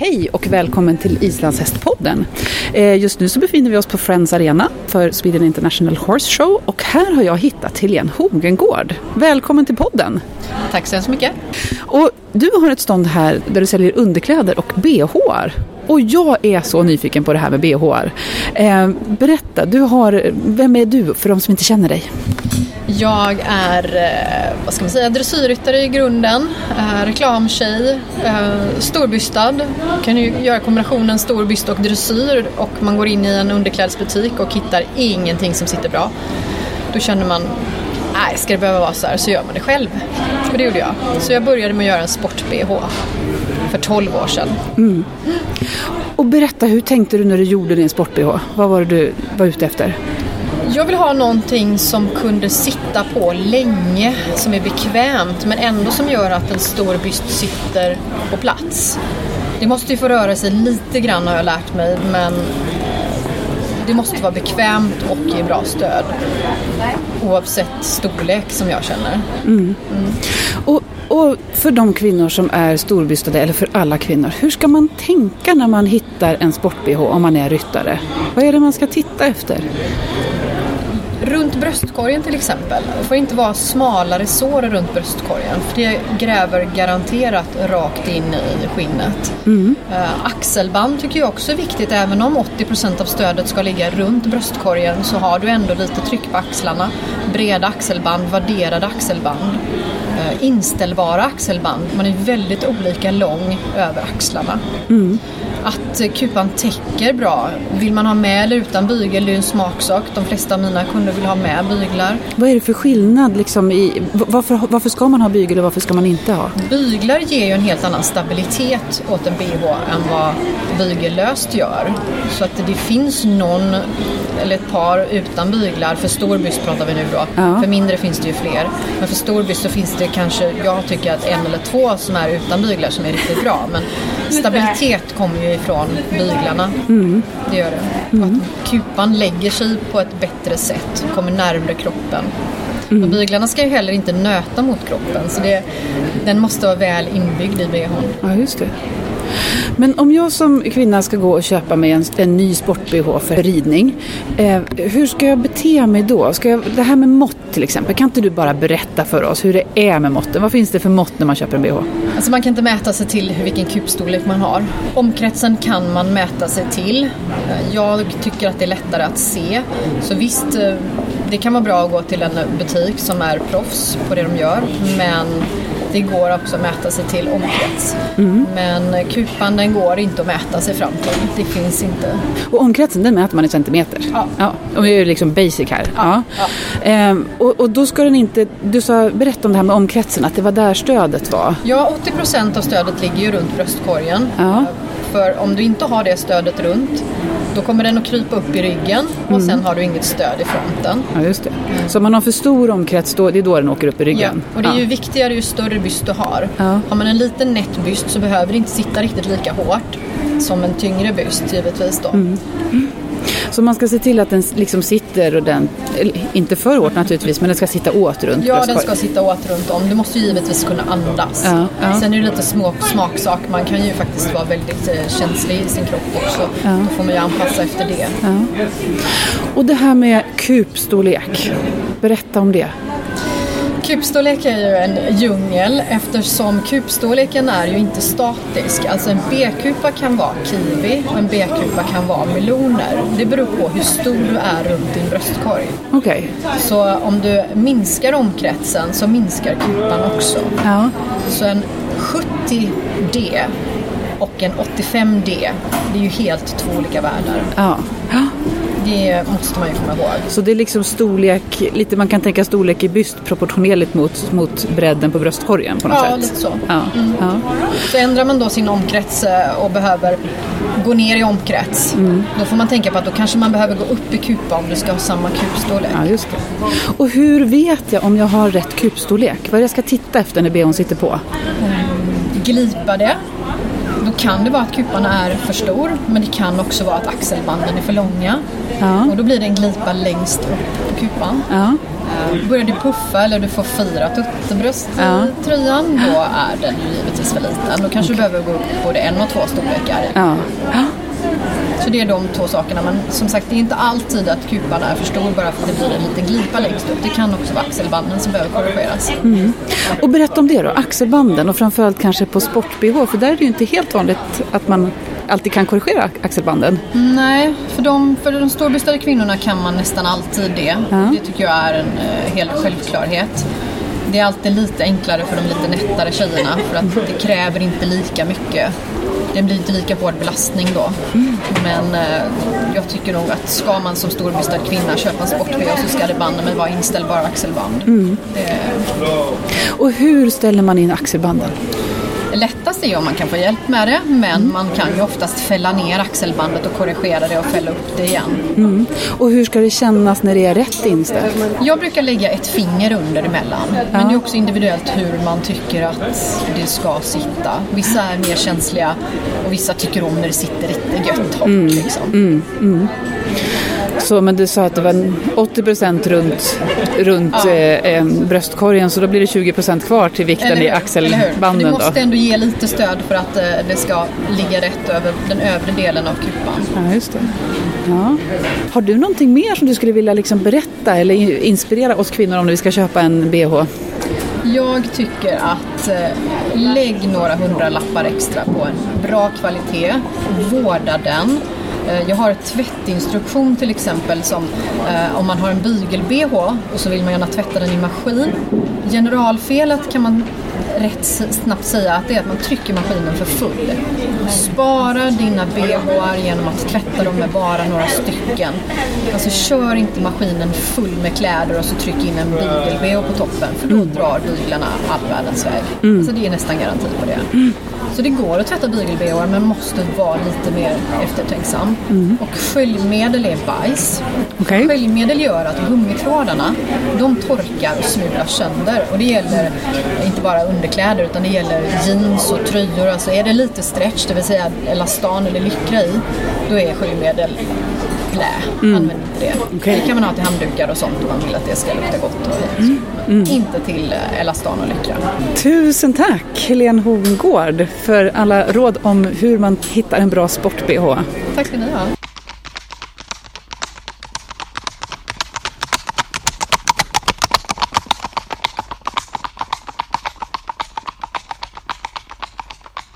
Hej och välkommen till Islandshästpodden. Eh, just nu så befinner vi oss på Friends Arena för Sweden International Horse Show och här har jag hittat Helene Hogengård. Välkommen till podden! Tack så hemskt mycket. Och du har ett stånd här där du säljer underkläder och bhar. Och jag är så nyfiken på det här med bhar. Eh, berätta, du har, vem är du för de som inte känner dig? Jag är, eh, vad ska man säga, dressyrryttare i grunden, eh, reklamtjej, eh, storbystad. Kan ju göra kombinationen storbyst och dressyr och man går in i en underklädesbutik och hittar ingenting som sitter bra. Då känner man, nej ska det behöva vara så här så gör man det själv. Och det gjorde jag. Så jag började med att göra en sport-bh för 12 år sedan. Mm. Och berätta, hur tänkte du när du gjorde din sport-bh? Vad var det du var ute efter? Jag vill ha någonting som kunde sitta på länge, som är bekvämt men ändå som gör att en stor byst sitter på plats. Det måste ju få röra sig lite grann har jag lärt mig men det måste vara bekvämt och ge bra stöd. Oavsett storlek som jag känner. Mm. Mm. Och, och, för de kvinnor som är storbystade, eller för alla kvinnor, hur ska man tänka när man hittar en sport-bh om man är ryttare? Vad är det man ska titta efter? Runt bröstkorgen till exempel. Det får inte vara smalare sår runt bröstkorgen för det gräver garanterat rakt in i skinnet. Mm. Uh, axelband tycker jag också är viktigt. Även om 80% av stödet ska ligga runt bröstkorgen så har du ändå lite tryck på axlarna. Breda axelband, värderade axelband. Uh, inställbara axelband. Man är väldigt olika lång över axlarna. Mm att kupan täcker bra. Vill man ha med eller utan bygel, det är en smaksak. De flesta av mina kunder vill ha med byglar. Vad är det för skillnad? Liksom i, varför, varför ska man ha bygel och varför ska man inte ha? Byglar ger ju en helt annan stabilitet åt en bh än vad bygellöst gör. Så att det finns någon eller ett par utan byglar. För stor byst pratar vi nu då. Ja. För mindre finns det ju fler. Men för stor byst så finns det kanske, jag tycker att en eller två som är utan byglar som är riktigt bra. Men stabilitet kommer ju ifrån byglarna. Mm. Det gör det. Mm. att kupan lägger sig på ett bättre sätt, kommer närmre kroppen. Mm. Och byglarna ska ju heller inte nöta mot kroppen så det, den måste vara väl inbyggd i bhn. Ja, just det. Men om jag som kvinna ska gå och köpa mig en, en ny sport-bh för ridning, eh, hur ska jag bete mig då? Ska jag, det här med mått till exempel, kan inte du bara berätta för oss hur det är med måtten? Vad finns det för mått när man köper en bh? Alltså man kan inte mäta sig till vilken kupstorlek man har. Omkretsen kan man mäta sig till. Eh, jag tycker att det är lättare att se. Så visst, eh, det kan vara bra att gå till en butik som är proffs på det de gör, men det går också att mäta sig till omkrets. Mm. Men kupan den går inte att mäta sig fram till. Det finns inte. Och omkretsen den mäter man i centimeter? Ja. ja och det är liksom basic här. Ja. ja. Ehm, och, och, då ska den inte, du sa, berätta om det här med omkretsen, att det var där stödet var. Ja, 80 procent av stödet ligger ju runt bröstkorgen. Ja. För om du inte har det stödet runt då kommer den att krypa upp i ryggen och mm. sen har du inget stöd i fronten. Ja, just det. Så om man har för stor omkrets, då, det är då den åker upp i ryggen? Ja, och det är ju viktigare ju större byst du har. Ja. Har man en liten nätt byst så behöver det inte sitta riktigt lika hårt som en tyngre byst givetvis då. Mm. Så man ska se till att den liksom sitter ordentligt, inte för hårt naturligtvis, men den ska sitta åt runt Ja, den ska sitta åt runt om. Du måste ju givetvis kunna andas. Ja, ja. Sen är det lite små, smaksak. Man kan ju faktiskt vara väldigt eh, känslig i sin kropp också. Ja. Då får man ju anpassa efter det. Ja. Och det här med kupstorlek, berätta om det. Kupstorlek är ju en djungel eftersom kupstorleken är ju inte statisk. Alltså en B-kupa kan vara kiwi och en B-kupa kan vara meloner. Det beror på hur stor du är runt din bröstkorg. Okay. Så om du minskar omkretsen så minskar kupan också. Ja. Så en 70D och en 85D, det är ju helt två olika världar. Ja. Det måste man ju komma ihåg. Så det är liksom storlek, lite man kan tänka storlek i byst proportionerligt mot, mot bredden på bröstkorgen på något ja, sätt? Ja, lite så. Ja. Mm. Ja. Så ändrar man då sin omkrets eh, och behöver gå ner i omkrets, mm. då får man tänka på att då kanske man behöver gå upp i kupa om du ska ha samma kupstorlek. Ja, just det. Och hur vet jag om jag har rätt kupstorlek? Vad är det jag ska titta efter när bhn sitter på? Mm. Glipade då kan det vara att kupan är för stor men det kan också vara att axelbanden är för långa. Ja. Och då blir det en glipa längst upp på kupan. Ja. Eh, Börjar du puffa eller du får fyra tuttebröst Ja. i tröjan, då är den ju givetvis för liten. Då kanske du behöver gå upp både en och två storlekar. Ja. Så det är de två sakerna. Men som sagt, det är inte alltid att kupan är för stor bara för att det blir en liten glipa längst upp. Det kan också vara axelbanden som behöver korrigeras. Och berätta om det då, axelbanden och framförallt kanske på sport-bh för där är det ju inte helt vanligt att man alltid kan korrigera axelbanden. Nej, för de, för de storbystade kvinnorna kan man nästan alltid det. Det tycker jag är en eh, hel självklarhet. Det är alltid lite enklare för de lite nättare tjejerna för att det kräver inte lika mycket. Det blir inte lika hård belastning då. Men eh, jag tycker nog att ska man som storbystad kvinna köpa en sport så ska det banne mig vara inställbara axelband. Det, Och hur ställer man in axelbanden? Är om man kan få hjälp med det men man kan ju oftast fälla ner axelbandet och korrigera det och fälla upp det igen. Och hur ska det kännas när det är rätt inställt? Jag brukar lägga ett finger under emellan. Men det är också individuellt hur man tycker att det ska sitta. Vissa är mer känsliga och vissa tycker om när det sitter riktigt gött hårt. Liksom. Så, men du sa att det var 80 runt, runt Ja. eh, eh, bröstkorgen så då blir det 20% kvar till vikten i Eller axelbanden då? måste ändå ge lite stöd för att eh, det ska ligga rätt över den övre delen av kupan. Ja, just det. Ja. Har du någonting mer som du skulle vilja liksom berätta eller inspirera oss kvinnor om när vi ska köpa en bh? Jag tycker att eh, lägg några hundra lappar extra på en bra kvalitet, vårda den. Eh, Jag har tvättinstruktion till exempel som eh, om man har en bygel-bh och så vill man gärna tvätta den i maskin. Generalfelet kan man rätt snabbt säga att det är att man trycker maskinen för full. Spara dina bhar genom att tvätta dem med bara några stycken. Alltså kör inte maskinen full med kläder och så tryck in en bygel-bh på toppen för då drar byglarna all världens väg. Alltså det är nästan garanti på det. Så det går att tvätta bygel-bhar men måste vara lite mer eftertänksam. Och sköljmedel är bajs. Okej. Sköljmedel gör att gummitrådarna de torkar och smular sönder. Och det gäller inte bara underkläder utan det gäller jeans och tröjor. Alltså är det lite stretch, det vill säga elastan eller lycra i, då är sköljmedel blä. Använd inte det. Okej. Det kan man ha till handdukar och sånt om man vill att det ska lukta gott. Och Men Inte till eh, elastan och lycra. Tusen tack Helene Hongård för alla råd om hur man hittar en bra sport-bh. Tack ska ni ha.